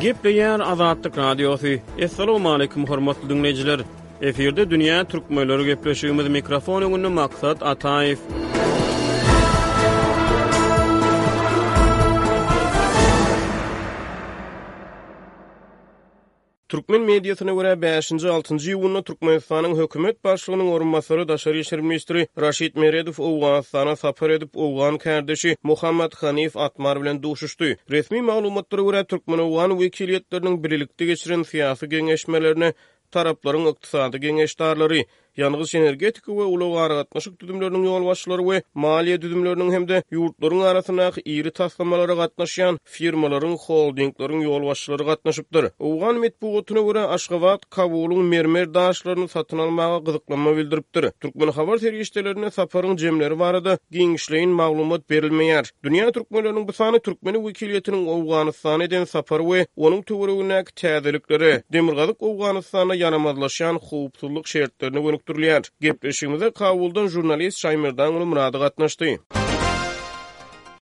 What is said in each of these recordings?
Gepleýär Azatlyk Radiosy. Assalamualaikum hormatly dinleýjiler. Efirde dünýä türkmenleri gepleşigimiz mikrofon öňünde maksat Ataýew. Türkmen mediasyna görä, bäşinji, altynjy iýunda Türkmenistanyň hökümet başlygynyň orunbasary, daşary işler ministri Raşid Meredow Owganystana sapar edip, owgan kärdeşi Mohammad Hanif Atmar bilen duşuşdy. Resmi maglumatlara görä, türkmen-owgan wekiliýetleriniň birlikde geçiren syýasy geňeşmelerine taraplaryň ykdysady geňeşdarlary, ýangyç-energetika we ulag-aragatnaşyk düzümleriniň ýolbaşçylary we maliýe düzümleriniň hem-de ýurtlaryň arasyndaky iri taslamalara gatnaşýan firmalaryň, holdingleriň ýolbaşçylary gatnaşypdyr. Owgan metbugatyna görä, Aşgabat Kabulyň mermer daşlaryny satyn almaga gyzyklanma bildiripdir. Türkmen habar serişdelerinde saparyň jemleri barada giňişleýin maglumat berilmeýär. Dünýä türkmenleriniň bu sany türkmen wekiliýetiniň Owganystana eden sapary we onuň töweregindäki täzeliklere, Demirgazyk Owganystanda ýaramazlaşýan howpsuzlyk şertlerine gönükdirilýär. Gepleşigimize Kabuldan žurnalist Şaýmerdanguly Myrady gatnaşdy.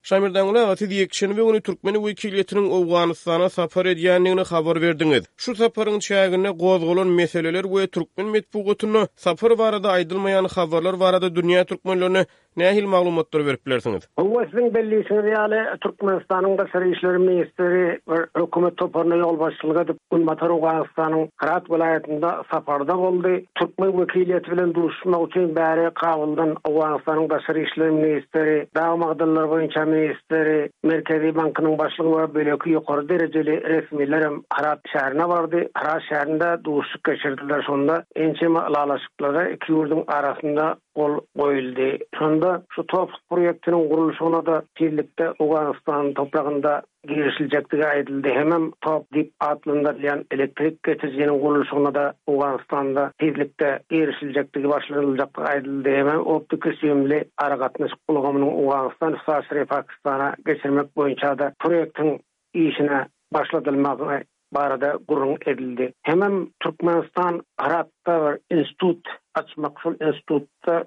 Şaýmerdanguly aga, siz ýekşenbe güni türkmen wekiliýetiniň Owganystana sapar edýändigini habar berdiňiz. Şu saparyň çäginde gozgalan meseleler we türkmen metbugatynda sapar barada aýdylmaýan habarlar barada dünýä türkmenlerine Nähili maglumatlary berip bilersiňiz? Howwa siziň bellişiňiz ýaly Türkmenistanyň daşary işler ministri bir hökümet toparyna ýolbaşçylyk edip Günbatar Owganystanyň Hyrat welaýatynda saparda boldy. Türkmen wekiliýeti bilen duşuşmak üçin bäri Kabuldan Owganystanyň daşary işler ministri, dag magdanlary boýunça ministri, Merkezi bankynyň başlygy we böleki ýokary derejeli resmilerem Hyrat şährine bardy. Hyrat şährinde duşuşyk geçirdiler şonda ençeme ylalaşyklara iki ýurduň arasynda gol goýuldy. Şonda şu TOPH proýektiniň gurluşygyna-da tizlikde Owganystanyň topragynda girişiljekdigi aýdyldy, hemem TOPH diýip atlandyrylýan elektrik geçirijiniň gurluşygyna-da Owganystanda tizlikde girişiljekdigi başlanyljakdygy aýdyldy, hemem optiki-süýümli aragatnaşyk ulgamynyň Owganystan-Hüsasyrýa-Pakistana geçirmek boýunça-da proýektiň işine başladylmagy barada gürrüň edildi. Hemem Türkmenistan Arapda bir institut açmak, şol institutda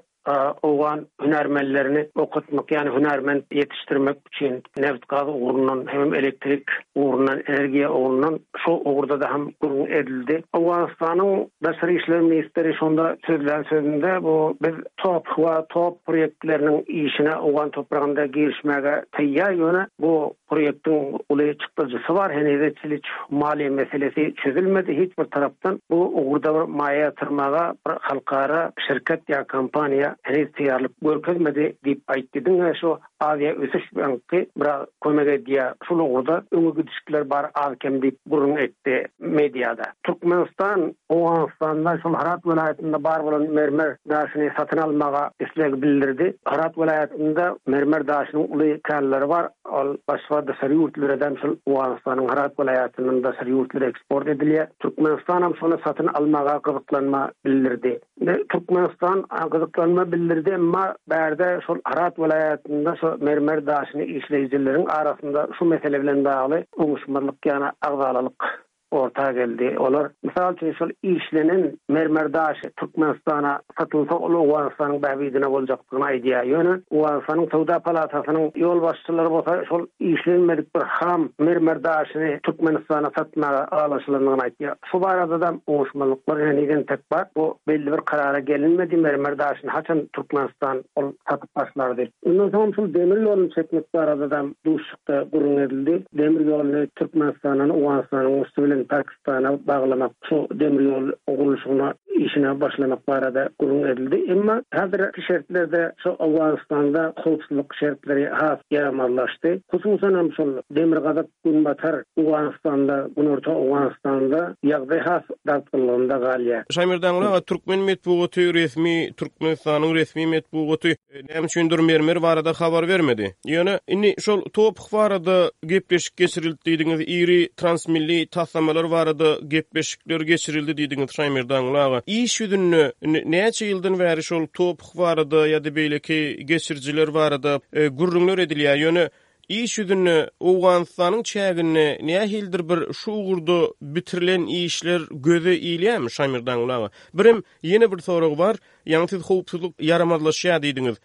owgan hünärmenlerini okatmak, ýagny hünärment ýetişdirmek üçin nebit-gaz ugrundan, hemem elektrik ugrundan, energiýa ugrundan şu ugurda-da hem gürrüň edildi. Owganystanyň Daşary işler ministri şonda sözlän sözünde bu biz TOPH we TOPH proýektleriniň işine owgan topragynda girişmäge taýýar, ýöne bu Proýektiň uly çykdajysy bar, heniz hiç maliýe meselesi çözülmedi hiç bir tarapdan. Bu ugurda bir maýa ýatyrmaga bir halkara şirket ýa kompaniýa heniz taýýarlyk görkezmedi diýip aýtdy. Diňe şu Aziýa ösüş banky biraz kömek edýär. Şol ugurda öňe gidişikler bar az-kem diýip. gürrüň etdi mediada. Türkmenistan Owganystanda şol Hyrat welaýatynda bar bolan mermer daşyny satyn almaga isleg bildirdi. Hyrat welaýatynda mermer daşynyň uly känleri bar. Ol başga daşary ýurtlara däl şol Owganystanyň Hyrat welaýatyndan daşary ýurtlara eksport edilýär. Türkmenistan hem şony satyn almaga gyzyklanma bildirdi. Indi Türkmenistan gyzyklanma bildirdi, emma bärde şol Harat welaýatynda şu mermer daşyny işleýjileriň arasynda şu mesele bilen bagly oňuşmazlyk ýa-da agzalalyk orta geldi. Olar, mysal üçin, şol işlenen mermer daşy Türkmenistana satylsa, ol Owganystanyň bäbidine boljakdygyny aýdýar. Ýöne Owganystanyň Söwda palatasynyň ýolbaşçylary bolsa şol işlenmedik bir ham mermer daşyny Türkmenistana satmaga ylalaşylandygyny aýdýar. Şu barada-da oňuşmazlyklar heniz entek bar. Bu belli bir karara gelinmedi. Mermer daşyny haçan Türkmenistan ol satyp başlar diýip. Mundan soňam şul demir ýoluny çekmek barada-da duşuşykda gürrüň edildi. Demir ýoluny Türkmenistandan Owganystanyň üsti bilen Pakistana baglamak, şu demir ýol gurluşygyna işine başlamak barada gürrüň edildi. Emma häzirki şertlerde şu Owganystanda howpsuzlyk şertleri has ýaramazlaşdy. Hususanam şol demirgazyk Günbatar Owganystanda, Günorta Owganystanda ýagdaý has dartgynlygynda galýar. Şaýmerdäňli aga, türkmen metbugaty resmi, Türkmenistanyň resmi metbugaty näme üçindir mermer barada habar bermedi. Ýöne indi şol toph barada gepleşik geçirildi diýdiňiz, iri transmilli taslamalar barada gepleşikler geçirildi diýdiňiz Şaýmerdäňli aga. Iş ýüzünde indi näçe ýyldan bäri şol toph barada ýa-da beýleki geçirijiler barada gürrüňler edilýär, ýöne Iş ýüzünde, Owganystanyň çäginde nähilidir bir şu ugurda bitirilen işler göze ilýärmi, Şamir Dangul aga? Birem, ýene bir sorag bar, ýaňy siz howpsuzlyk ýaramazlaşýar diýdiňiz.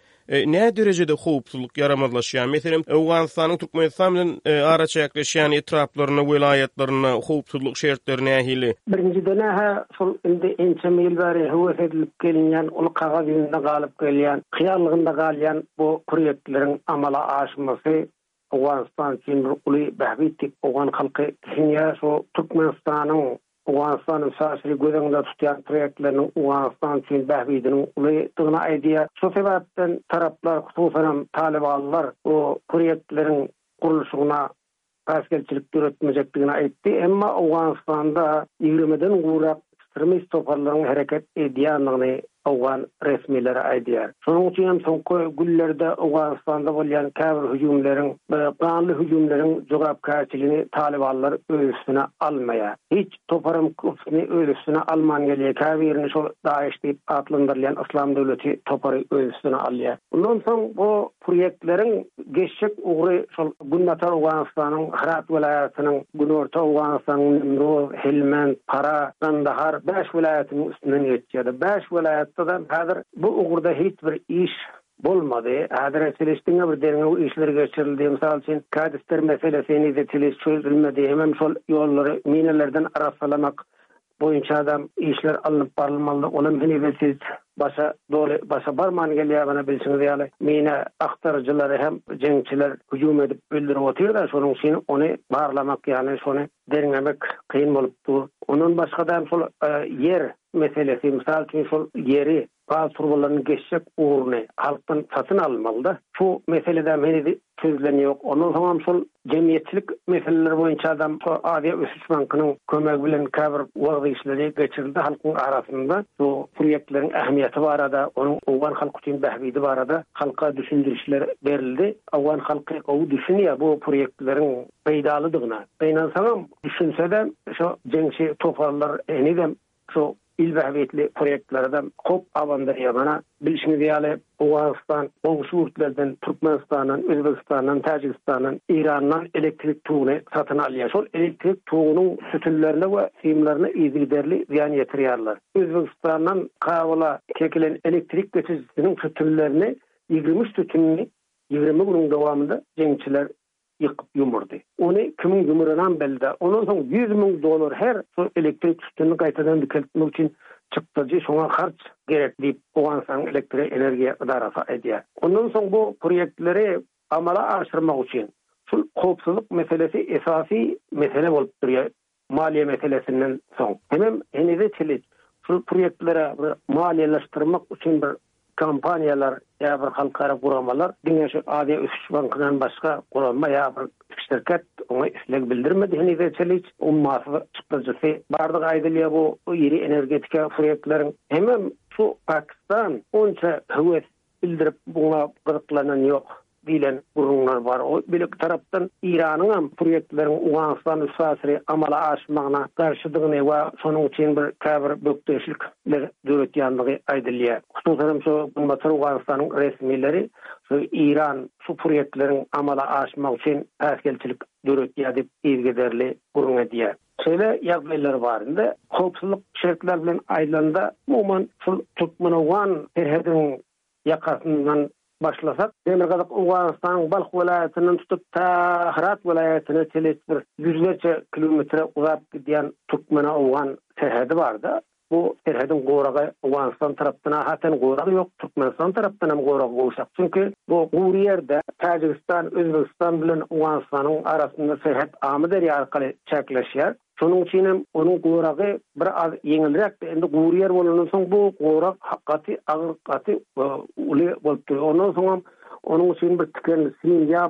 Nä derejede howpsuzlyk ýaramazlaşýar? Meselem, Owganystanyň Türkmenistan bilen araçäkleşýän etraplarynda, welaýatlarynda howpsuzlyk şertleri nähili? Birinjiden-ä, şol indi ençeme ýyl bäri höwes edilip gelinýän, uly kagyz ýüzünde galyp gelýän, hyýallygynda galýan Bu hürmetleriň amala aşmasy Owganystan üçin bir uly bähbit diýip, owgan halky düşünýär. Şu Türkmenistanyň Owganystan USACR-i göz öňünde tutýan proýektleriniň Owganystan üçin bähbidiniň ulydygyny aýdýar. Şu sebäpden taraplar, hususanam talybanlar bu proýektleriň gurluşygyna päsgelçilik döretmejekdigini aýtdy, emma Owganystanda ýigrimiden gowrak ekstremist toparlaryň hereket edýändigini owgan resmileri aýdýar. Şonuň üçin hem soňky günlerde Owganystanda bolýan käbir hüjümleriň we ganly hüjümleriň jogapkärçiligini talybanlar öz üstüne almaýar. Hiç toparam köpüsini öz üstüne alman gelýär, käbirini şol DAIŞ diýip atlandyrylýan Yslam döwleti topary öz üstüne alýar. Mundan soň bu Proýektleriň geçjek ugry şol Günbatar Owganystanyň Hyrat welaýatynyň, Günorta Owganystanyň Nimroz, Helmend, Para, Gandahar bäş welaýatynyň üstünden geçýärdi. Bäş welaýatda-da häzir bu ugurda hiç bir iş bolmady. Häzire çeliş diňe bir derňew işleri geçirildi. Mysal üçin, kadister meselesi henize çeliş çözülmedi. Hemem şol ýollary minalardan arassalamak boýunçadam işler alnyp barylmalydy, olam henize siz başa doly başa barman gelýär, mana bilşiňiz ýaly mina agtaryjylary hem jeňçiler hüjüm edip öldürip otyrda şonuň üçin ony barlamak ýagny şony derňemek kyn bolup dur. Ondan başgadam şol ýer meselesi, mysal üçin şol ýeri Gaz turbalaryny geçjek ugruny halkdan satyn almalyda. Şu meseledäm heniz çözülen ýok. Ondan soňam şol jemgyýetçilik meseleleri boýunçadam şu Aziýa ösüş bankynyň kömegi bilen käbir wagyz işleri geçirildi halkyň arasynda. Şu subýektleriň ähmiýeti barada, onuň owgan halky üçin bähbidi barada halka düşündirişler berildi. Owgan halky gowy düşünýär bu proýektleriň peýdalydygyna. Gynansaňam düşünse-de, şu jeňçi toparlar henizem Şu il bähbitli proýektlerede kop abandyrýar. Mana, bilşiňiz ýaly, Owganystan goňşy ýurtlardan, Türkmenistandan, Özbegistandan, Täjigistandan, Eýrandan elektrik tuguny satyn alýar. Şol elektrik tugunyň sütünlerine we simlerine yzygiderli zyýan ýetirýärler. Özbegistandan Kabula çekilen elektrik geçirijisiniň sütünlerini, ýigrimi üç sütünini ýigrimi günüň dowamynda jeňçiler ýykyp ýumurdy. Ony kimiň ýumuranam belli däl. Ondan soň ýüz müň dollar her şol elektrik üstünini gaýtadan dikeltmek üçin çykdajy, şoňa harç gerek diýip, Owganystanyň elektrik energiýa ydarasy aýdýar. Ondan soň bu proýektleri amala aşyrmak üçin şul howpsuzlyk meselesi esasy mesele bolup durýar. maliýe meselesinden soň. Menem henize çenli şul proýektlere bir maliýeleşdirmek üçin bir kompaniýalar ýa bir halkara guramalar, diňe şu Aziýa ösüş bankyndan başga gurama ýa bir şirket oňa isleg bildirmedi henize çenli. Ummasyz çykdajysy bardygy aýdylýar bu iri energetika proýektleriň. Hemem şu Pakistan onça höwes bildirip, muňa gyzyklanan ýok diýlen gürrüňler bar. O birki tarapdan Eýranyň hem purýektleriň Owganystan üstaşyry amala aşmagyna garşydygyny we şonuň üçin bir käbir bökdençlikler döretýänligi aýdylýar. Hususan hem şu Günbatar Owganystanyň resmileri şu Eýran şu purýektleriň amala aşmagy üçin päsgelçilik döretýär diýip yzgiderli gürrüň edýär. Şeýle ýagdaýlar barynda howpsuzlyk şertleri bilen aýdylanda, umuman, şol türkmen-owgan serhediniň ýakasyndan başlasak, Demirgazyk Owganystanyň Balh welaýatyndan tutup, ta Hyrat welaýatyna çenli bir ýüzlerçe kilometre uzap gidýän türkmen-owgan serhedi barda, Bu serhediň goragy Owganystan tarapdan ahaten gorag ýok, Türkmenistan tarapdanam gorag gowşak. Çünki bu gury ýerde Täjigistan, Özbegistan bilen Owganystanyň arasynda serhet Amyderýa arkaly çäkleşýär. Şonuň üçin hem onuň goragy bir az ýeňilräkdi. Indi gury ýer bolandan soň bu gorag gaty agyr, gaty uly bolup durýar. Ondan soňam onuň üçin bir tiken, swiňýa,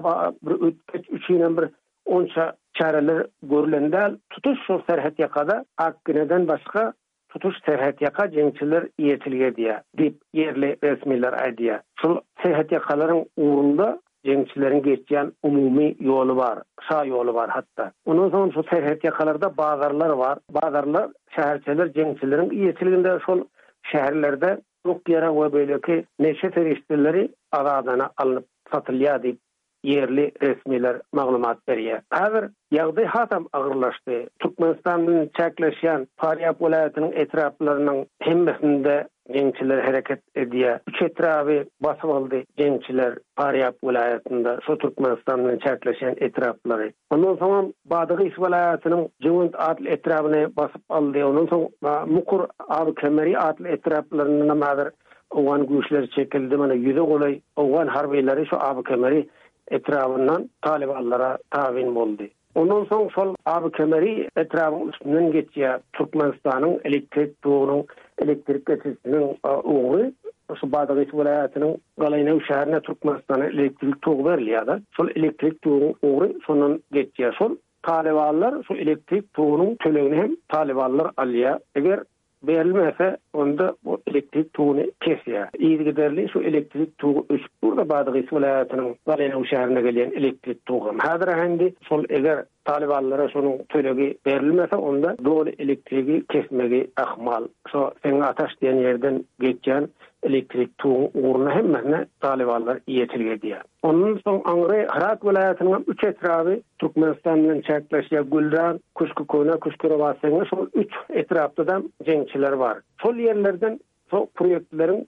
bir üýtgeç üçinem bir Onça çäreler görlen däl, tutuş şol serhetýakada Akgineden başga tutuş serhetýaka jeňçiler ýetilgi edýär diýip, ýerli resmiler aýdýar. Şol serhetýakalaryň ugrunda jeňçileriň geçýän umumy ýoly bar, şa ýoly bar hatda. Ondan soň şu serhetýakalarda bazarlar bar. Bazarlar, şäherçeler jeňçileriň ýetilginde şol şäherlerde ok-ýarag we beýleki neşe serişdeleri azadana alnyp satylýar diýip, ýerli resmiler maglumat berýär. Häzir ýagdaý hasam agyrlaşdy. Türkmenistan bilen çäkleşýän Farýap welaýatynyň etraplarynyň hemmesinde jeňçiler hereket edýär. Üç etraby basyp aldy jeňçiler Farýap welaýatynda, şu Türkmenistan bilen çäkleşýän etraplary. Ondan soňam Badygys welaýatynyň Jüwent atly etrabyny basyp aldy. Ondan soň Mukur, Abykemeri atly etraplaryndanam häzir Owgan güýçleri çekildi. Muny ýüze golaý owgan harbylary şu Abykemeri etrabyndan talybanlara tabyn boldy. Ondan soň şol Abykemeri etrabyň üstünden geçýär. Türkmenistanyň elektrik togunyň, elektrik geçirisiniň ugry şu Badagys welaýatynyň Galaýnew şäherine Türkmenistana elektrik togy berilýär-de. Şol elektrik togunyň ugry şondan geçýär. Şol talybanlar şu elektrik togunyň tölegini hem talybanlar alýar. Eger Berilmese, onda bu elektrik tuguny kesýär. Yzygiderli şu elektrik tugy öçüp dur-da, Badagys welaýatynyň Zalenow şäherine gelýän elektrik tugam. Häzir-ä indi şol eger talybanlara şonuň tölegi berilmese, onda doly elektrigi kesmegi ahmal. Şo seň Ataş diýen ýerden geçýän elektrik tuguň ugruna hemmesine talybanlar eýeçilik edýär. Ondan soň aňry Hyrat welaýatynyň hem üç etraby Türkmenistan bilen çäkleşýär, Gülzar, Küşki, Köne Küşki, Rowaseňňe şol üç etrapda-da jeňçiler bar. Şol ýerlerden şol purýektleriň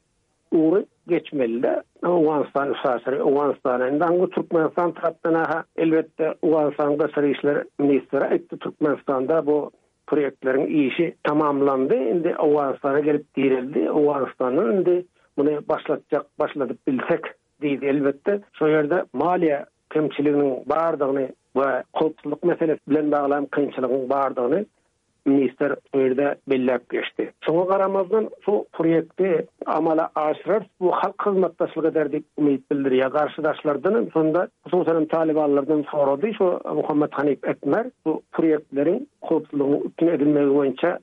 ugry geçmeli-dä. Owganystan üç asyr, Owganystana. Indi aňry Türkmenistan tarapdan-a elbetde Owganystanyň daşary işler ministri aýtdy, Türkmenistanda bu purýektleriň işi tamamlandy, indi Owganystana gelip direldi, Owganystandan indi muny başlatjak, başladyp bilsek, Biz, elbetde, şo ýerde maliýe kemçiliginiň bardygyny we howpsuzlyk meselesi bilen bagly hem kynçylygyň bardygyny ministr bu ýerde belläp geçdi. Şoňa garamazdan, şu proýekti amala aşyrarys, bu halk hyzmatdaşlyk eder diýip umyt bildirýär. Garşydaşlardan hem, şunda, hususan hem talybanlardan sorady, şu Muhammet Hanip Etmer bu proýektleriň howpsuzlygyň üpjün edilmegi boýunça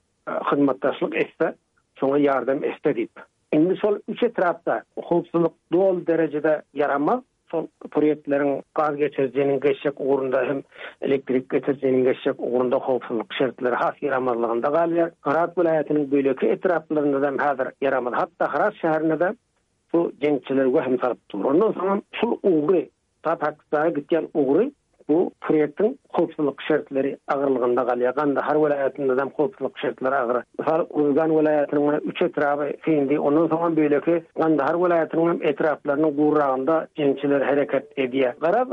hyzmatdaşlyk etse, şoňa ýardam etse diýip. Indi şol üç etrapda howpsuzlyk doly derejede ýaramaz. Şol proýektleriň gaz geçirijiniň geçjek ugrunda hem elektrik geçirijiniň geçjek ugrunda howpsuzlyk şertleri has ýaramazlygynda galýar. Hyrat welaýatynyň beýleki etraplarynda-da häzir ýaramaz. Hatda Hyrat şäherinde-de bu jeňçiler wehim salyp dur. Ondan soň hem şul ugry Ta Pakistana gitýän ugry bu proýektiň howpsuzlyk şertleri agyrlygynda galýar. Gandahar welaýatyndanam howpsuzlyk şertleri agyr. Mysal, Gurgan welaýatynyň mundan üç etraby syndy. Ondan soňam beýleki Gandahar welaýatynyň hem etraplarynyň gurragynda jeňçiler hereket edýär. Garaz,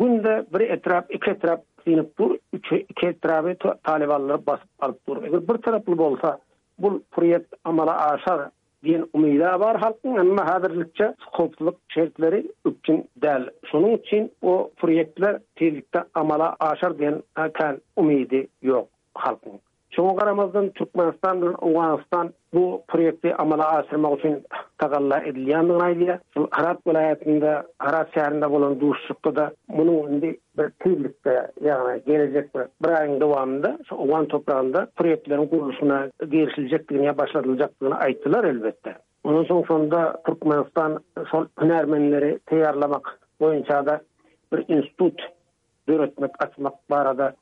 günde bir etrap, iki etrap synyp dur, üç, iki etraby talybanlar basyp alyp dur. Eger bir taraply bolsa, bu proýekt amala aşar, Diýen umyda bar halkyň, emma häzirlikçe howpsuzlyk şertleri üpjün däl. Şonuň üçin bu proýektler tizlikde amala aşar diýen kän umydy ýok halkyň. Şoňa garamazdan, Türkmenistan bilen Owganystan bu proýekti amala aşyrmak üçin tagalla edilýändigini aýdýar. Şol Herat welaýatynda, Herat şäherinde bolan duşuşykda-da munuň indi Biz tizlikde, ýagny gelejek bir bir aýyň dowamynda şu owgan topragynda puryeptleriň gurluşyna girişiljekdigini ýa başladyljakdygyny aýtdylar, elbetde. Ondan soň şonda Türkmenistan şol hünärmenleri teýýarlamak boýunça-da bir institut döretmek, açmak barada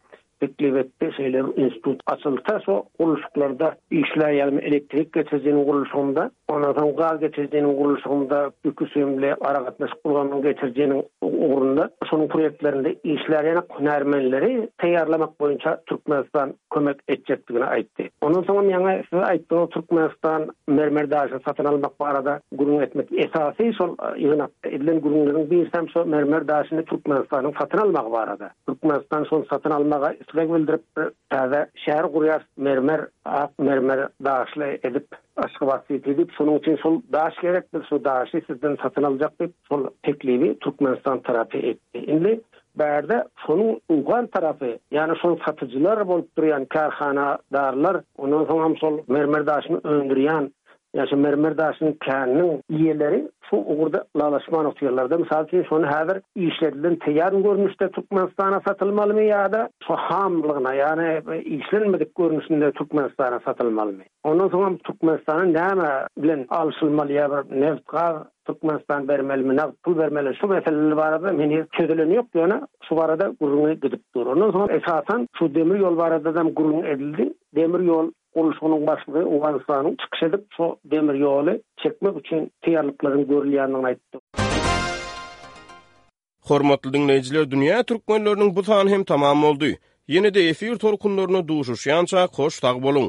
Beklemetde şeýle bir institut açylsa, şo gurluşyklarda işlär, ýagny elektrik geçirijiniň gurluşygynda, ondan soň gaz geçirijiniň gurluşygynda, ýüküsimli aragatnaşyk ulgamynyň geçirijiniň ugrunda, şonuň proýektlerinde işlär ýaly hünärmenleri taýýarlamak boýunça Türkmenistan kömek etjekdigini aýtdy. Ondan soňam ýaňy siz aýtdyňyz, Türkmenistan mermer daşyny satyn almak barada gürrüň etmek. Esasy şol ýygnakda edilen gürrüňleriň birisi hem şo mermer daşyny Türkmenistanyň satyn almagy barada. Türkmenistan şony satyn almaga isleg bildiripdir. Täze şäher gurýarys, mermer, ak mermer daşly edip, Aşgabat Siti diýip, şonuň üçin şol daş gerek, biz şu daşy sizden satyn aljak diýip, şol teklibi Türkmenistan tarapy etdi. Indi bärde şonuň owgan tarapy, ýagny şol satyjylar bolup durýan kärhanadarlar, ondan soň hem şol mermer daşyny öndürýän Ýa şu mermer daşynyň käniniň iýeleri şu ugurda ylalaşman otyrlarda, mysal üçin şony häzir işledilen teýýar görnüşde Türkmenistana satylmalymy ýa-da şu hamlygyna, ýagny işlenmedik görnüşinde Türkmenistana satylmalymy? Ondan soň hem Türkmenistana näme bilen alşylmaly ýa bir neft, gaz Türkmenistan bermelimi, nagt pul bermelimi şu meseleler barada heniz çözüleni ýok, ýöne şu barada gürrüňi gidip dur. Ondan soň esasan şu demir ýol barada hem gürrüň edildi. Demir ýol Gurluşygynyň başlygy Owganystanyň çykyş edip, şu demir ýoly çekmek üçin taýýarlyklaryň görülýändigini aýtdy. Hormatly diňleýjiler, dünýä türkmenleriniň bu sany hem tamam boldy. Ýene-de efir tolkunlarynda duşuşýança hoş sag boluň!